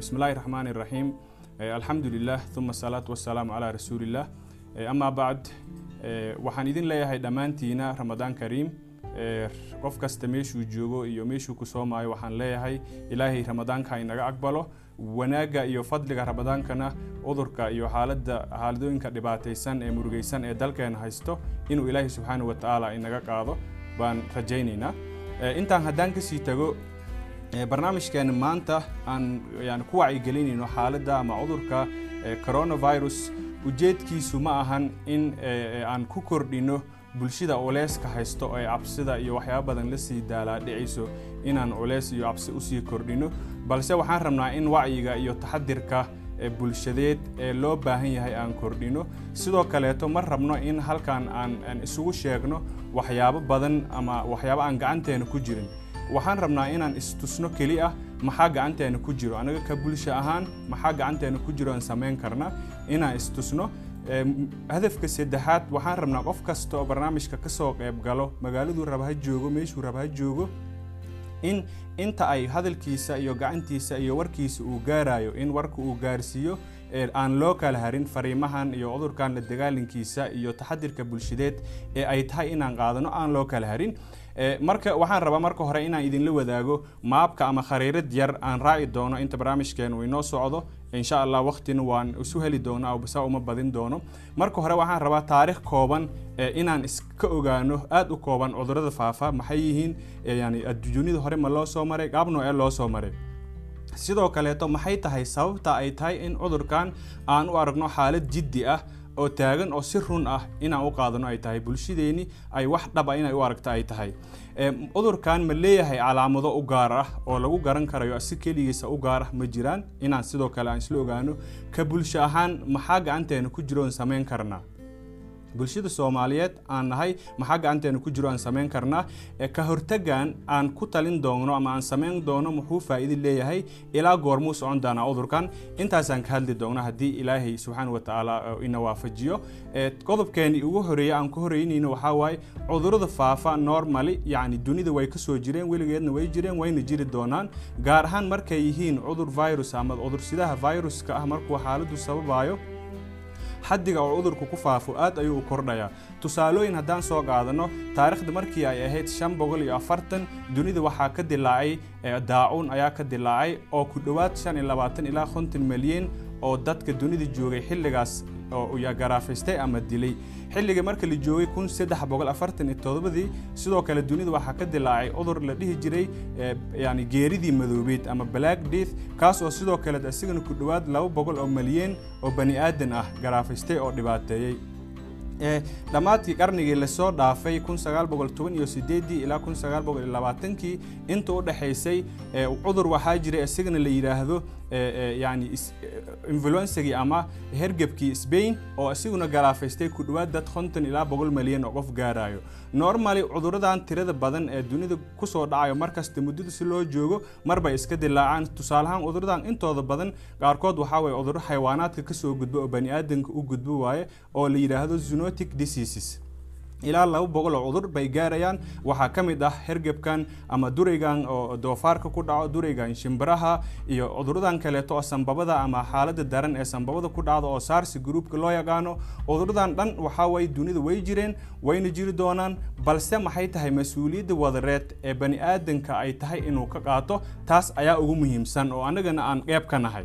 bismillahi raxmaan iraxiim eh, alxamdulilah uma asalaatu wasalaamu calaa rasuuliillah eh, amaa bacd eh, waxaan idin leeyahay dhammaantiina ramadaan kariim. Qof kasta meeshuu joogo iyo meeshuu ku soomaayo waxaan leeyahay ilaahay ramadaanka inaga aqbalo. Wanaagga iyo fadliga ramadaankana cudurka iyo xaalada xaaladooyinka dhibaataysan ee murugaysan ee dalkeena haysto inuu ilaahay subxaana wa tacaala inaga qaado baan rajaynaynaa. Intaan haddaan ka sii tago barnaamijkeena maanta aan yani ku wacyigelinayno xaaladda ama cudurka coronavirus. Ujeedkiisu ma ahan in aan ku kordhino bulshada culeyska haysto ee cabsida iyo waxyaaba badan la sii daalaadhicayso inaan culeys iyo cabsi u sii kordhino. Balse waxaan rabnaa in wacyiga iyo taxadirka bulshadeed ee loo baahan yahay aan kordhino. Sidoo kaleeto ma rabno in halkan aan isugu sheegno waxyaabo badan ama waxyaabo aan gacanteena ku jirin waxaan rabnaa inaan istusno keli ah maxaa gacanteena ku jiro? Anaga ka bulsho ahaan maxaa gacanteena ku jiro samayn karna inaan istusno? Hadafka saddexaad waxaan rabnaa qof kasta oo barnaamijka ka soo qayb galo magaaladuu raba ha joogo meeshuu raba ha joogo in inta ay hadalkiisa iyo gacantiisa iyo warkiisa uu gaarayo in warka uu gaarsiiyo aan loo kala harin fariimahan iyo cudurkan la dagaalankiisa iyo taxadirka bulshadeed ee ay tahay inaan qaadano aan loo kala harin marka waxaan rabaa marka hore inaan idinla wadaago maabka ama khariirad yar aan raaci doono inta barnaamijkeen uu inoo socdo. Insha allah waqtina waan isu heli doona saa uma badin doono. Marka hore waxaan rabaa taarikh kooban inaan iska ogaano aada u kooban cudurrada faafa. Maxay yihiin? Yani dunida hore ma loo soo maray gaabno ee loo soo maray. Sidoo kaleeto maxay tahay sababta ay tahay in cudurkan aan u aragno xaalad jiddi ah oo taagan oo si run ah inaan u qaadano ay tahay bulshadeeni ay wax dhaba inay u aragto ay tahay. Cudurkan ma leeyahay calaamado u gaar ah oo lagu garan karayo si keligiisa u gaar ah ma jiraan. Inaan sidoo kale aan isla ogaano ka bulsho ahaan maxaa gacanteena ku jiro oon samayn karnaa bulshada soomaaliyeed aan nahay. Maxaa gacanteena ku jiro aan samayn karnaa ka hortagan aan ku talin doono ama aan samayn doono muxuu faa'iido leeyahay? Ilaa goormuu socon doonaa cudurkan. Intaasaan ka hadli doona haddii ilaahay subxaana wa tacaala ina waafajiyo. Qodobkeeni ugu horreeya aan ku horeynayno waxaa waaye cudurrada faafa normally yacni dunida way ka soo jireen weligeedna way jireen wayna jiri doonaan. Gaar ahaan markay yihiin cudur virus ama cudursidaha viruska ah markuu xaaladdu sababayo xaddiga oo cudurku ku faafo aad ayuu u kordhayaa. Tusaalooyin haddaan soo qaadano taariikhda markii ay ahayd shan boqol iyo afartan dunida waxaa ka dilaacay daacuun ayaa ka dilaacay oo ku dhowaad shan iyo labaatan ilaa konton milyan oo dadka dunida joogay xilligaas oo garaafaystay ama dilay. Xilligii marka la joogay kun saddex boqol afartan iyo todobadii sidoo kale dunida waxaa ka dilaacay cudur la dhihi jiray yani geeridii madoobeed ama black death kaas oo sidoo kale isagana ku dhowaad laba boqol oo malyan oo bani aadan ah garaafaystay oo dhibaateeyey dhammaadkii qarnigii la soo dhaafay ilaa inta u dhexaysay cudur waxaa jiray isagana la yidhaahdo yani influensagii ama hergebkii Spain oo isiguna galaafaystay ku dhawaad dad konton ilaa boqol malyan oo qof gaarayo normally cuduradan tirada badan ee dunida ku soo dhacayo markasta muddada si loo joogo marbay iska dilaacaan tusaalahaan cuduradan intooda badan qaarkood waxaa waye cuduro xayawaanaadka ka soo gudba oo bani aadanka u gudbo waaye oo la yidhaahdo zoonotic diseases ilaa laba boqol oo cudur bay gaarayaan. Waxaa ka mid ah hergebkan ama duraygan oo doofaarka ku dhaco duraygan shimbiraha iyo cuduradan kaleeto oo sambabada ama xaaladda daran ee sambabada ku dhacda oo saarsi gruupka loo yaqaano. Cuduradan dhan waxaa waye dunida way jireen wayna jiri doonaan balse maxay tahay mas'uuliyadda wadareed ee bani aadanka ay tahay inuu ka qaato? Taas ayaa ugu muhiimsan oo annagana aan qeyb ka nahay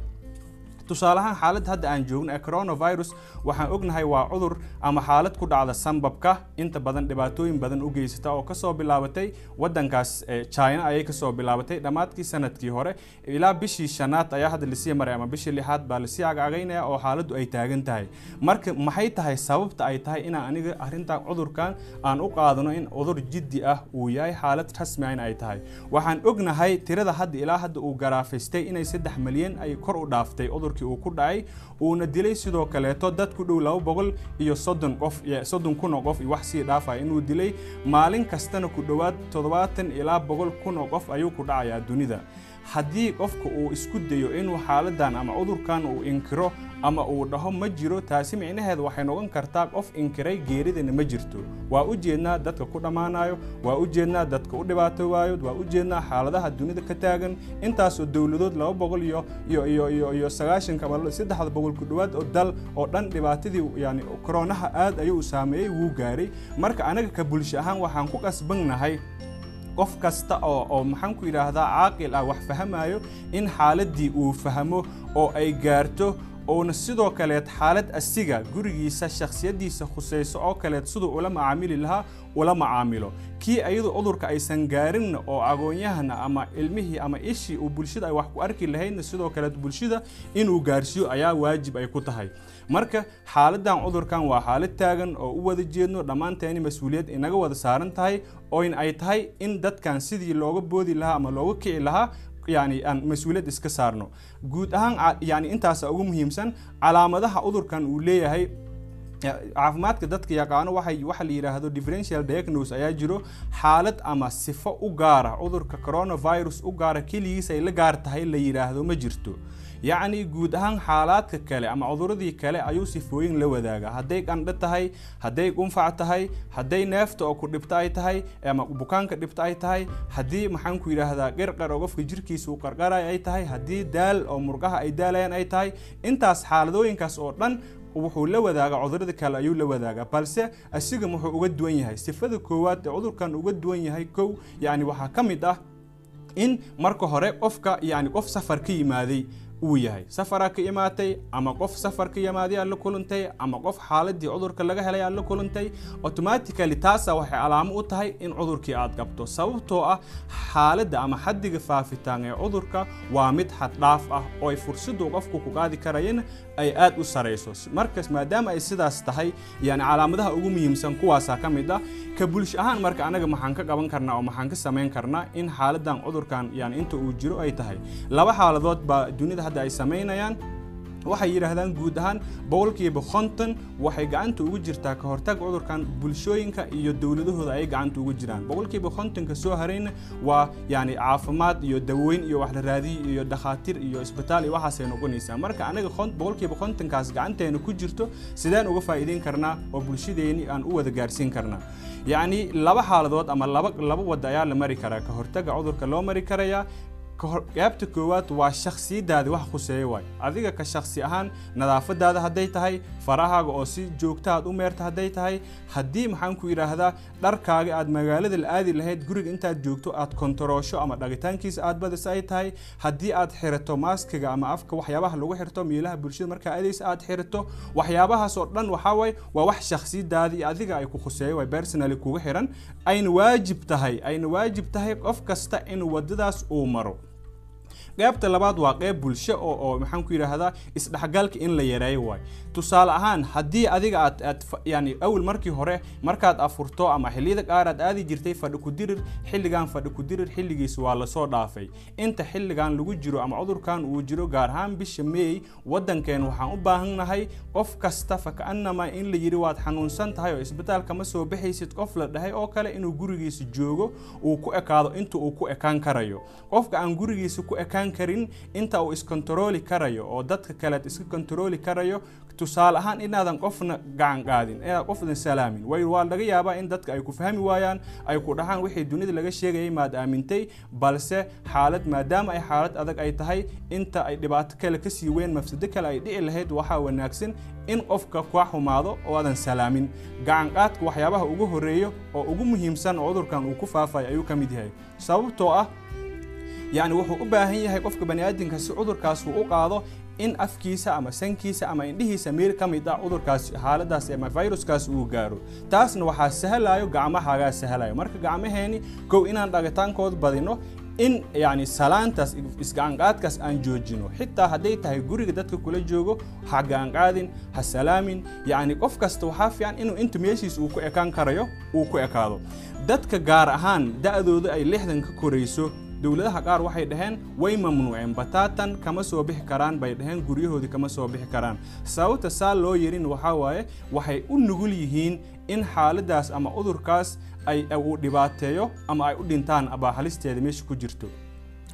tusaalahaan xaaladda hadda aan joogno ee coronavirus waxaan ognahay waa cudur ama xaalad ku dhacda sambabka. Inta badan dhibaatooyin badan u geysata oo ka soo bilaabatay wadankaas china ayay ka soo bilaabatay dhammaadkii sannadkii hore. Ilaa bishii shanaad ayaa hadda la sii maray ama bishii lixaad baa la sii agagaynaya oo xaaladdu ay taagan tahay. Marka maxay tahay sababta ay tahay inaan aniga arrintan cudurkan aan u qaadano in cudur jiddi ah uu yahay xaalad rasmi ah in ay tahay? Waxaan ognahay tirada hadda ilaa hadda uu garaafaystay inay saddex malyan ay kor u dhaaftay cudur cudurkii uu ku dhacay uuna dilay sidoo kaleeto dad ku dhow laba boqol iyo soddon qof soddon kun oo qof iyo wax sii dhaafaya inuu dilay. Maalin kastana ku dhowaad toddobaatan ilaa boqol kun oo qof ayuu ku dhacayaa dunida haddii qofka uu isku dayo inuu xaaladan ama cudurkan uu inkiro ama uu dhaho ma jiro taasi micnaheeda waxay noqon kartaa qof inkiray geeridana ma jirto. Waa u jeednaa dadka ku dhammaanayo waa u jeednaa dadka u dhibaatoowayo waa u jeednaa xaaladaha dunida ka taagan. Intaasoo dowladood laba boqol iyo iyo iyo iyo sagaashanka ama saddexda boqol ku dhowaad oo dal oo dhan dhibaatadii yani koronaha aad ayuu saameeyey wuu gaaray. Marka anaga ka bulsho ahaan waxaan ku qasbannahay qof kasta oo oo maxaan ku yidhaahdaa caaqil ah wax fahamayo in xaaladdii uu fahmo oo ay gaarto uuna sidoo kaleed xaalad asiga gurigiisa shakhsiyaddiisa khusayso oo kaleed siduu ula macaamili lahaa ula macaamilo. Kii ayadu cudurka aysan gaarinna oo agoonyahana ama ilmihii ama ishii uu bulshada ay wax ku arki lahaydna sidoo kaleed bulshada inuu gaarsiiyo ayaa waajib ay ku tahay marka xaaladan cudurkan waa xaalad taagan oo u wada jeedno dhammaanteeni mas'uuliyad inaga wada saaran tahay ooin ay tahay in dadkan sidii looga boodi lahaa ama looga kici lahaa yani aan mas'uuliyad iska saarno. Guud ahaan yani intaasa ugu muhiimsan calaamadaha cudurkan uu leeyahay caafimaadka dadka yaqaano waxay waxa la yidhaahdo differential diagnose ayaa jiro. Xaalad ama sifo u gaara cudurka coronavirus u gaara keligiis ay la gaar tahay la yidhaahdo ma jirto yacni guud ahaan xaalaadka kale ama cuduradii kale ayuu sifooyin la wadaagaa. Hadday qandho tahay hadday qunfac tahay hadday neefta oo ku dhibto ay tahay ama bukaanka dhibto ay tahay haddii maxaan ku yidhaahdaa qirqar oo qofka jirkiisa uu qarqaray ay tahay haddii daal oo murqaha ay daalayaan ay tahay intaas xaaladooyinkaas oo dhan wuxuu la wadaagaa cudurrada kale ayuu la wadaagaa. Balse asiga wuxuu uga duwan yahay. Sifada koowaad ee cudurkan uga duwan yahay kow yacni waxaa ka mid ah in marka hore qofka yacni qof safar ka yimaaday uu yahay. Safaraa ka imaatay ama qof safar ka yimaaday aad la kulantay ama qof xaaladii cudurka laga helay aad la kulantay automatically taasa waxay calaamo u tahay in cudurkii aad qabto sababtoo ah xaaladda ama xaddiga faafitaan ee cudurka waa mid xaddhaaf ah oo ay fursaddu qofku ku qaadi karayana ay aad u sarayso markas maadaama ay sidaas tahay yani calaamadaha ugu muhiimsan kuwaasaa ka mid ah ka bulsho ahaan marka anaga maxaan ka qaban karnaa oo maxaan ka samayn karnaa in xaaladan cudurkan yani inta uu jiro ay tahay. Laba xaaladood baa dunida hadda ay samaynayaan waxay yidhaahdaan guud ahaan boqolkiiba konton waxay gacanta ugu jirtaa ka hortag cudurkan bulshooyinka iyo dowladahooda ay gacanta ugu jiraan. Boqolkiiba kontonka soo harayna waa yani caafimaad iyo daweyn iyo wax la raadiyo iyo dhakhaatiir iyo isbitaal iyo waxaasay noqonaysaa marka anaga boqolkiiba kontonkaas gacanteena ku jirto sideen uga faa'iideyn karnaa oo bulshadeeni aan u wada gaarsiin karnaa. Yacni laba xaaladood ama laba laba wadda ayaa la mari karaa. Ka hortaga cudurka loo mari karayaa qaybta koowaad waa shakhsiyadaadi wax khuseeya waay. Adiga ka shakhsi ahaan nadaafadaada hadday tahay farahaaga oo si joogta aad u meerta hadday tahay haddii maxaan ku yidhaahdaa dharkaaga aad magaalada la aadi lahayd guriga intaad joogto aad kontaroosho ama dhagitaankiisa aad badis ay tahay haddii aad xirato maaskiga ama afka waxyaabaha lagu xirto miilaha bulshada markaa aadaysa aad xirato waxyaabahaas oo dhan waxaa waa wax shakhsiyadaadii adiga ay ku khuseeya waay. Personally kuga xiran ayna waajib tahay ayna waajib tahay qof kasta in wadadaas uu maro qaybta labaad waa qayb bulsho oo oo maxaan ku yidhaahdaa isdhexgalka in la yareeyo waay. Tusaale ahaan haddii adiga aad aad yani awal markii hore markaad afurto ama xilliyada qaar aad aadi jirtay fadhi ku dirir xilligan fadhi ku dirir xilligiis waa la soo dhaafay. Inta xilligan lagu jiro ama cudurkan uu jiro gaar ahaan bisha meey waddankeen waxaan u baahannahay qof kasta faka'anama in la yidhi waad xanuunsan tahay oo isbitaalka ma soo baxaysid qof la dhahay oo kale inuu gurigiisa joogo uu ku ekaado inta uu ku ekaan karayo. Qofka aan gurigiisa ku ekaan karin inta uu iskontarooli karayo oo dadka kaleed iska kontarooli karayo. Tusaale ahaan inaadan qofna gacan qaadin inaad qofna salaamin. Way waa laga yaabaa in dadka ay ku fahmi waayaan ay ku dhahaan wixii dunida laga sheegayay maad aamintay. Balse xaalad maadaama ay xaalad adag ay tahay inta ay dhibaato kale ka sii weyn mafsado kale ay dhici lahayd waxaa wanaagsan in qofka kaa xumaado oo aadan salaamin. Gacan qaadka waxyaabaha ugu horeeyo oo ugu muhiimsan oo cudurkan uu ku faafay ayuu ka mid yahay. Sababtoo ah yacni wuxuu u baahan yahay qofka baniaadamka si cudurkaas uu u qaado in afkiisa ama sankiisa ama indhihiisa meel ka mid ah cudurkaas xaaladaas ama viruskaas uu gaaro. Taasna waxaa sahlayo gacmahaagaa sahlayo marka gacmaheeni kow inaan dhagitaankood badino in yani salaantaas isgacanqaadkaas aan joojino. Xitaa hadday tahay guriga dadka kula joogo ha gacanqaadin ha salaamin. Yacni qof kasta waxaa fiican inuu inta meeshiis uu ku ekaan karayo uu ku ekaado. Dadka gaar ahaan da-dooda ay lixdan ka korayso dowladaha qaar waxay dhaheen way mamnuuceen bataatan kama soo bixi karaan bay dhaheen guryahoodii kama soo bixi karaan. Sababta saa loo yerin waxaa waaye waxay u nugul yihiin in xaaladaas ama cudurkaas ay uu dhibaateeyo ama ay u dhintaan abaa halisteeda meesha ku jirto.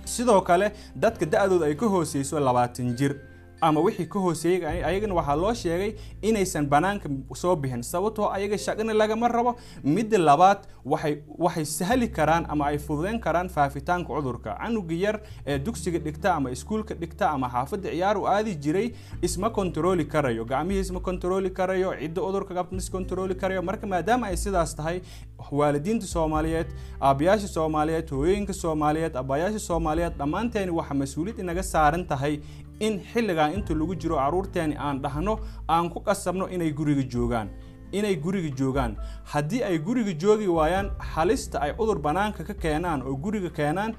Sidoo kale dadka da-dooda ay ka hooseyso labaatan jir ama wixii ka hooseeyey ayagana waxaa loo sheegay inaysan banaanka soo bixin. Sababtoo ayaga shaqana lagama rabo. Midda labaad waxay sahli karaan ama ay fududeyn karaan faafitaanka cudurka. Canuga yar ee dugsiga dhigta ama iskuulka dhigta ama xaafadda ciyaar u aadi jiray isma kontarooli karayo. Gacmihii isma kontarooli karayo cidda cudurka qabta is kontarooli karayo. Marka maadaama ay sidaas tahay waalidiinta soomaaliyeed aabayaasha soomaaliyeed hooyooyinka soomaaliyeed abayaasha soomaaliyeed dhammaanteeni waxaa mas'uuliyad inaga saaran tahay in xilligan inta lagu jiro carruurteeni aan dhahno aan ku qasabno inay guriga joogaan inay guriga joogaan. Haddii ay guriga joogi waayaan halista ay cudur bannaanka ka keenaan oo guriga keenaan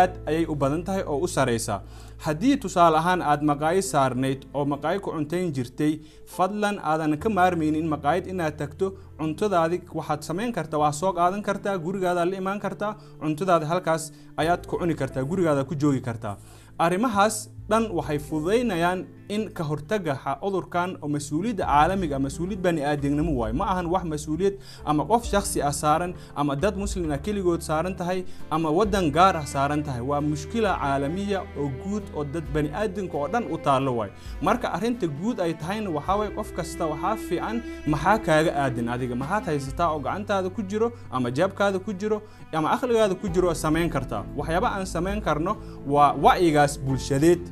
aad ayay u badan tahay oo u saraysaa haddii tusaale ahaan aad maqaayo saarnayd oo maqaayo ku cuntayn jirtay fadlan aadan ka maarmaynin maqaayad inaad tagto cuntadaadi waxaad samayn kartaa waa soo qaadan kartaa gurigaadaad la imaan kartaa cuntadaadi halkaas ayaad ku cuni kartaa gurigaadaad ku joogi kartaa arrimahaas dhan waxay fududaynayaan in ka hortaga cudurkan oo mas'uuliyadda caalamiga mas'uuliyad bani aadamnimo waayo ma ahan wax mas'uuliyad ama qof shakhsi ah saaran ama dad muslin ah keligood saaran tahay ama waddan gaar ah saaran tahay. Waa mushkila caalamiya oo guud oo dad bani aadamka oo dhan u taallo waayo marka arrinta guud ay tahayna waxaa waye qof kasta waxaa fiican maxaa kaaga aadan adiga maxaad haysataa oo gacantaada ku jiro ama jaabkaada ku jiro ama aqligaada ku jiro samayn kartaa? Waxyaaba aan samayn karno waa wacyigaas bulshadeed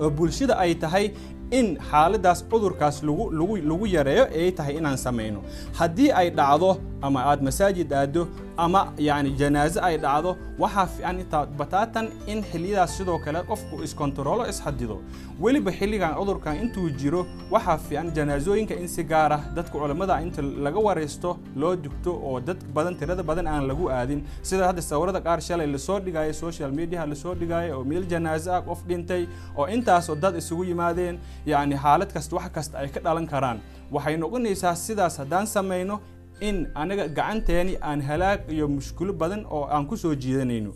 oo bulshada ay tahay in xaaladaas cudurkaas lagu yareeyo ay tahay inaan samayno. Haddii ay dhacdo ama aad masaajid aado ama yani janaaze ay dhacdo waxaa fiican intaa bataatan in xilliyadaas sidoo kale qofku iskontaroolo isxadido weliba xilligan cudurkan intuu jiro waxaa fiican janaasooyinka in si gaar ah dadka culammada inta laga waraysto loo dugto oo dad badan tirada badan aan lagu aadin. Sida hadda sawirada qaar shalay la soo dhigayo social mediaha la soo dhigayo oo meel janaaze ah qof dhintay oo intaasoo dad isugu yimaadeen yacni xaalad kasta wax kasta ay ka dhalan karaan. Waxay noqonaysaa sidaas haddaan samayno in anaga gacanteeni aan halaag iyo mushkulo badan oo aan ku soo jiidanayno.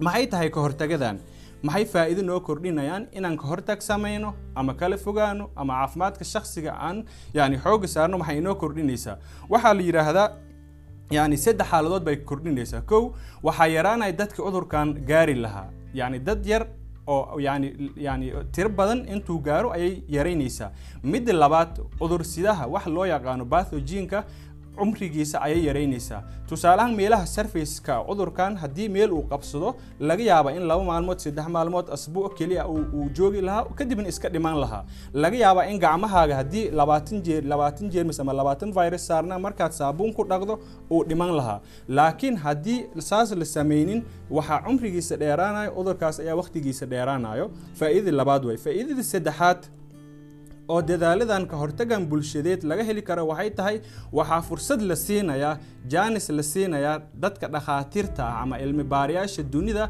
Maxay tahay ka hortagadan maxay faa'iido noo kordhinayaan inaan ka hortag samayno ama kala fogaano ama caafimaadka shakhsiga aan yani xoogga saarno maxay inoo kordhinaysaa? Waxaa la yidhaahdaa yani saddex xaaladood bay kordhinaysaa. Kow waxaa yaraanaya dadka cudurkan gaari lahaa. Yani dad yar oo yani yani tiro badan intuu gaaro ayay yaraynaysaa. Midda labaad cudursidaha wax loo yaqaano bathogenka cumrigiisa ayay yaraynaysaa tusaaleahaan meelaha sarfaceka cudurkan haddii meel uu qabsado laga yaaba in laba maalmood saddex maalmood asbuuc keliya uu joogi lahaa kadibna iska dhiman lahaa. Laga yaabaa in gacmahaaga haddii labaatan jeer labaatan jeermis ama labaatan virus saarna markaad saabuun ku dhaqdo uu dhiman lahaa. Laakiin haddii saas la samaynin waxaa cumrigiisa dheeraanayo cudurkaas ayaa waqtigiisa dheeraanayo faa'iidada labaad way. Faa'iidada saddexaad oo dadaaladan ka hortagan bulshadeed laga heli karo waxay tahay waxaa fursad la siinayaa jaanis la siinayaa dadka dhakhaatiirta ah ama cilmi baarayaasha dunida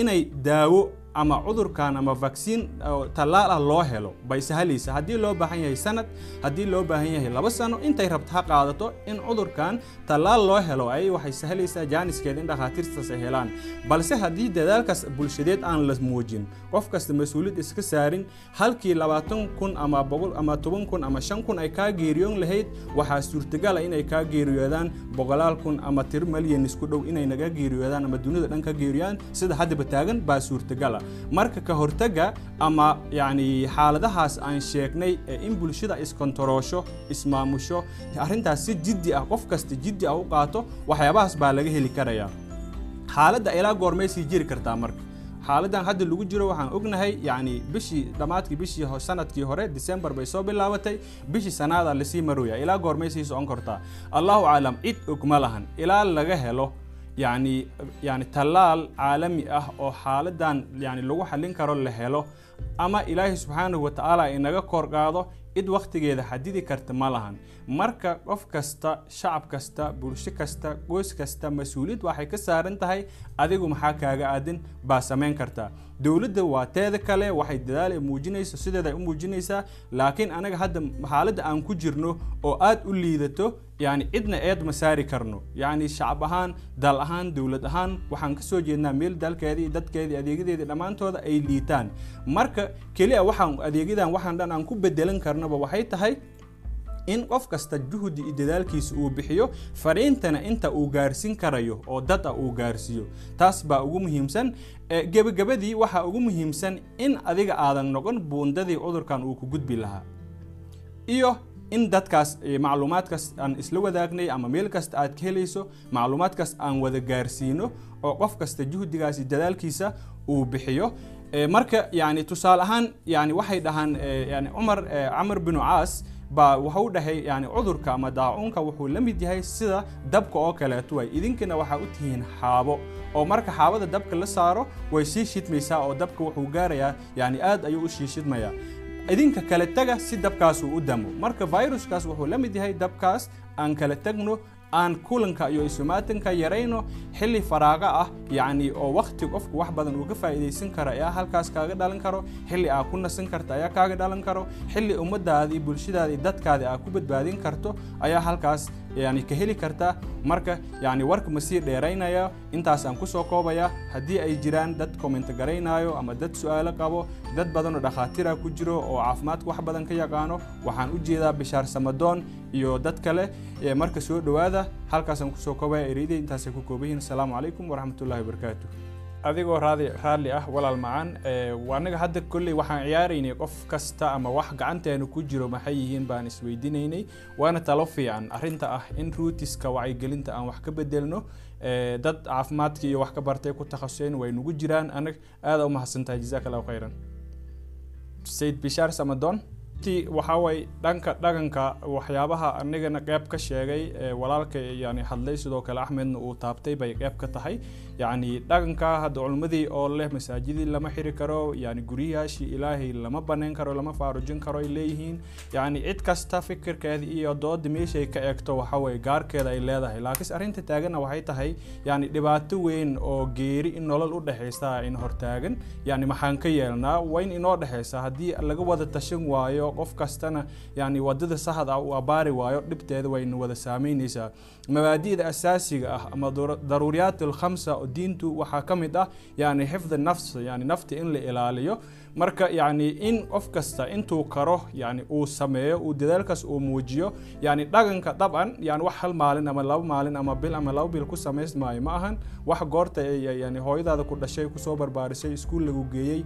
inay daawo ama cudurkan ama vaccine tallaal ah loo helo. Bay sahlaysa haddii loo baahan yahay sanad haddii loo baahan yahay laba sano intay rabto ha qaadato in cudurkan tallaal loo helo. Ay waxay sahlaysaa jaaniskeeda in dhakhaatiirtaas ay helaan. Balse haddii dadaalkaas bulshadeed aan la muujin qof kasta mas'uuliyad iska saarin halkii labaatan kun ama boqol ama toban kun ama shan kun ay kaa geeriyoon lahayd waxaa suurtagala inay kaa geeriyoodaan boqolaal kun ama tir malyan isku dhow inay naga geeriyoodaan ama dunida dhan ka geeriyoodaan sida haddaba taagan baa suurtagala marka ka hortaga ama yani xaaladahaas aan sheegnay ee in bulshada iskontaroosho ismaamusho arrintaas si jiddi ah qof kasta jiddi ah u qaato waxyaabahaas baa laga heli karayaa xaaladda ilaa goormay sii jiri kartaa marka. Xaaladan hadda lagu jiro waxaan ognahay yani bishii dhammaadkii bishii sannadkii hore december bay soo bilaabatay bishii sanaada la sii marooya ilaa goormay sii socon kartaa. Allahu aclam cid og ma lahan ilaa laga helo yani yani tallaal caalami ah oo xaaladan yani lagu xallin karo la helo ama ilaahay subxaanahu wa tacaala inaga kor qaado cid wakhtigeeda xadidi karta ma lahan. Marka qof kasta shacab kasta bulsho kasta qoys kasta mas'uuliyad waxay ka saaran tahay adigu maxaa kaaga aadan baa samayn kartaa dowladda waa teeda kale waxay dadaal ay muujinayso sideeda ay u muujinaysaa laakiin anaga hadda xaaladda aan ku jirno oo aad u liidato yani cidna eed ma saari karno. Yani shacab ahaan dal ahaan dowlad ahaan waxaan ka soo jeednaa meel dalkeedii dadkeedii adeegyadeedii dhammaantooda ay liitaan. Marka keliya waxaan adeegyadan waxaan dhan aan ku bedelan karnaba waxay tahay in qof kasta juhdi iyo dadaalkiisa uu bixiyo fariintana inta uu gaarsiin karayo oo dad ah uu gaarsiiyo. Taas baa ugu muhiimsan. Gebagabadii waxaa ugu muhiimsan in adiga aadan noqon buundadii cudurkan uu ku gudbi lahaa. Iyo in dadkaas macluumaadkaas aan isla wadaagnay ama meel kasta aad ka helayso macluumaadkaas aan wada gaarsiino oo qof kasta juhdigaasi dadaalkiisa uu bixiyo. Marka yani tusaale ahaan yani waxay dhahaan yani cumar camar binu caas baa wuxuu dhahay yani cudurka ama daacuunka wuxuu la mid yahay sida dabka oo kaleeto way. Idinkana waxaa u tihiin xaabo oo marka xaabada dabka la saaro way sii shidmaysaa oo dabka wuxuu gaarayaa yani aad ayuu u sii shidmayaa. Idinka kale taga si dabkaas uu u damo. Marka viruskaas wuxuu la mid yahay dabkaas aan kala tagno aan kulanka iyo isumaatanka yarayno xilli faraaqa ah yacni oo wakti qofku wax badan uu ka faa'iidaysan karo ayaa halkaas kaaga dhalan karo xilli aa ku nasan karta ayaa kaaga dhalan karo xilli bulshadaada iyo dadkaada aa ku badbaadin karto ayaa halkaas yani ka heli karta. Marka yani warka ma dheeraynaya intaas aan ku soo koobaya haddii ay jiraan dad commenta garaynayo ama dad su'aalo qabo dad badan oo ku jiro oo caafimaadka wax badan ka yaqaano waxaan u jeedaa bishaar samadoon iyo dad kale marka soo dhowaada halkaasaan ku soo koobaya ereyday intaasay ku kooban asalaamu calaykum waraxmatullahi wabarakaatu adigoo raadi raalli ah walaal macaan anaga hadda kolley waxaan ciyaaraynay qof kasta ama wax gacanteena ku jiro maxay yihiin baan isweydiinaynay waana talo fiican. Arrinta ah in ruutiska wacyigelinta aan wax ka bedelno dad caafimaadka iyo wax ka bartay ku takhasuseen way nagu jiraan. Anag aada u mahadsantahay. Allahu khayran. Sayid bishaar samadon ti waxaa way dhanka dhaqanka waxyaabaha anigana qeyb ka sheegay walaalka yani hadlay sidoo kale axmedna uu taabtay bay qeyb ka tahay yani dhaqanka hadda culimmadii oo leh masaajidii lama xiri karo yani guryahaashii ilaahay lama banayn karo lama faarujin karo ay leeyihiin. Yani cid kasta fikirkeeda iyo dooda meeshay ka eegto waxaweye gaarkeeda ay leedahay. Laakiinse arrinta taaganna waxay tahay yani dhibaato weyn oo geeri in nolol u dhexaysa in hortaagan yani maxaan ka yeelnaa waa in inoo dhexaysa haddii laga wada tashan waayo qof kastana yani waddada saxda ah uu abaari waayo dhibteeda wayna wada saameynaysaa mabaadi'da asaasiga ah ama daruuriyaat diintu waxaa ka mid ah yani xifd nafs yani nafta in la ilaaliyo. Marka yani in qof kasta intuu karo yani uu sameeyo uu dadaalkaas uu muujiyo yani dhaqanka dabcan yani wax hal maalin ama laba maalin ama bil ama laba bil ku samaysmaayo ma ahan wax goorta yani hooyadaada ku dhashay ku soo barbaarisay iskuul lagu geeyey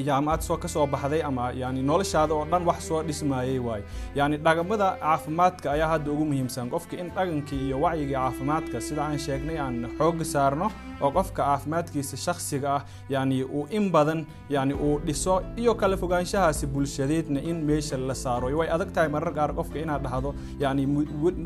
jaamacad soo ka soo baxday ama yani noloshaada oo dhan wax soo dhismaayay waayo yani dhaqamada caafimaadka ayaa hadda ugu muhiimsan. Qofka in dhaqankii iyo wacyigii caafimaadka sida aan sheegnay aan xooga saarno oo qofka caafimaadkiisa shakhsiga ah yani uu in badan yani uu dhiso iyo kala fogaanshahaasi bulshadeedna in meesha la saaro. Way adag tahay marar qaar qofka inaad dhahdo yani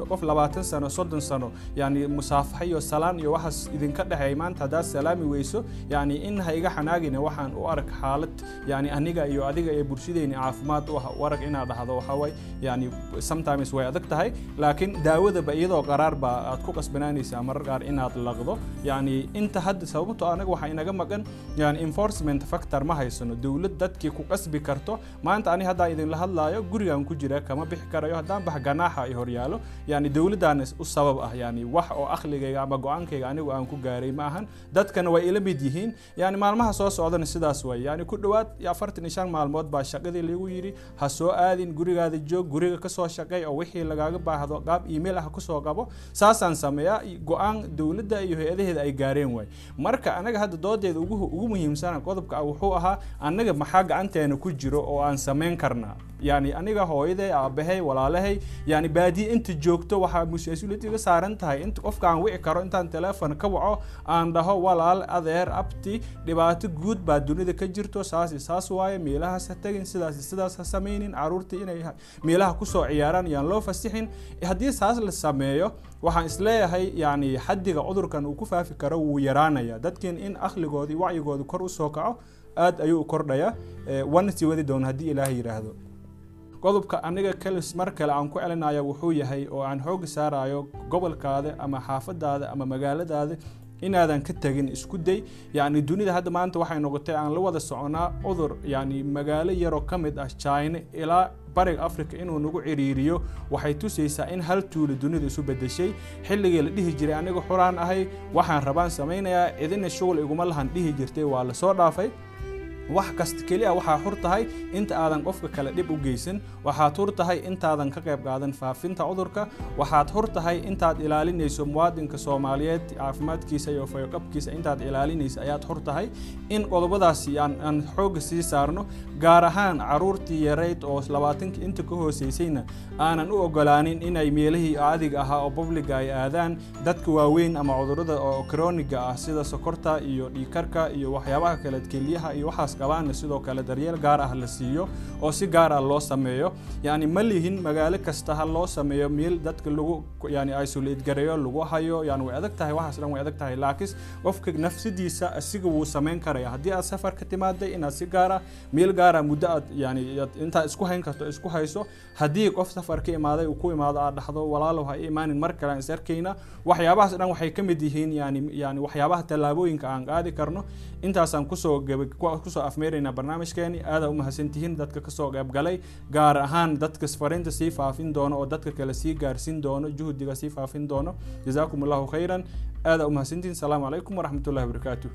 qof labaatan sano soddon sano yani musaafaxa iyo salaan iyo waxaas idinka dhexeey. Maanta haddaad salaami weyso yani in ha iga xanaagina waxaan u arag xaalad yani aniga iyo adiga ee bulshadeyni caafimaad u ah u arag inaad dhahdo waxaway yani sometimes way adag tahay laakiin daawadaba iyadoo qaraar baa aad ku qasbanaanaysaa marar qaar inaad laqdo. Yani inta hadda sababto anaga waxaa inaga maqan yani enforcement factor ma haysano dowlad dadkii ku qasbi karto maanta ani haddaan idinla hadlaayo gurigan ku jira kama bixi karayo haddaan bax ganaaxa ay horyaalo. Yani dowladdaana u sabab ah yani wax oo akhligayga ama go'aankayga anigu aan ku gaaray ma ahan. Dadkana way ila mid yihiin. Yani maalmaha soo socdana sidaas way. Yani ku dhowaad afartan iyo shan maalmood baa shaqadii lagu yidhi ha soo aadin gurigaada joog guriga ka soo shaqay oo wixii lagaaga baahdo qaab email ah ku soo qabo saasaan sameeyaa go'aan dowladda iyo hay'adaheeda ay gaareen waay. Marka anaga hadda doodeeda ugu muhiimsana qodobka wuxuu ahaa anaga maxaa gacanteena ku jiro oo aan samayn karnaa yani aniga hooyaday aabahay walaalahay yani baadiye inta joogto waxaa mas'uuliyad iga saaran tahay. Inta qofka aan wici karo intaan teleefon ka waco aan dhaho walaal adeer abti dhibaato guud baa dunida ka jirto. Saas saas waaye meelahaas ha tagin sidaas sidaas ha samaynin. Caruurta inay meelaha ku soo ciyaaraan yaan loo fasixin. Haddii saas la sameeyo waxaan is leeyahay yani xaddiga cudurkan uu ku faafi karo wuu yaraanaya. Dadkiin in akhligoodii wacyigooda kor u soo kaco aad ayuu u kordhaya wana sii wadi doona haddii ilaahay yidhaahdo qodobka aniga kalis mar kale aan ku celinaya wuxuu yahay oo aan xooga saarayo gobolkaada ama xaafadaada ama magaaladaada inaadan ka tagin isku day. Yacni dunida hadda maanta waxay noqotay aan la wada soconaa cudur yacni magaalo yaroo ka mid ah china ilaa bariga africa inuu nagu ciriiriyo. Waxay tusaysaa in hal tuulo dunida isu bedeshay xilligii la dhihi jiray aniga xuraan ahay waxaan rabaan samaynayaa cidina shughul iguma lahan dhihi jirtay waa la soo dhaafay wax kasta keliya waxaa xur tahay inta aadan qofka kale dhib u geysan waxaad hur tahay intaadan ka qayb qaadan faafinta cudurka. Waxaad hur tahay intaad ilaalinayso muwaadinka soomaaliyeed caafimaadkiisa iyo fayoqabkiisa. Intaad ilaalinaysa ayaad hur tahay in qodobadaasi aan xoogga sii saarno gaar ahaan caruurtii yarayd oo labaatanka inta ka hooseysayna aanan u ogolaanin inay meelihii caadiga ahaa oo publiga ay aadaan dadka waaweyn ama cudurrada oo kroniga ah sida sokorta iyo dhiikarka iyo waxyaabaha kale kelyaha iyo waxaas qabaana sidoo kale daryeel gaar ah la siiyo oo si gaar ah loo sameeyo. Yani ma lihin magaalo kasta ha loo sameeyo meel dadka lagu yani isolate gareeyo lagu hayo yani way adag tahay waxaas dhan way adag tahay. Laakiin qofka nafsadiisa asiga wuu samayn karaya. Haddii aad safar ka timaaday inaad si gaar ah meel gaara muddo aad yani intaad isku hayn karto isku hayso haddii qof safar ka imaaday uu ku imaado aad dhahdo walaalow ha imaanin mar kale aan is arkayna. Waxyaabahaas dhan waxay ka mid yihiin yani yani waxyaabaha tallaabooyinka aan qaadi karno. Intaasaan ku soo ku soo afmeeraynaa barnaamijkeeni aadaa umahadsantihiin dadka ka soo qaybgalay gaar ahaan dadka fariinta sii faafin doono oo dadka kale sii gaarsiin doono juhdiga sii faafin doono. Jazaakum allahu khayran aadaa umahadsantihiin asalaamu calaykum waraxmatullahi wabarakaatuh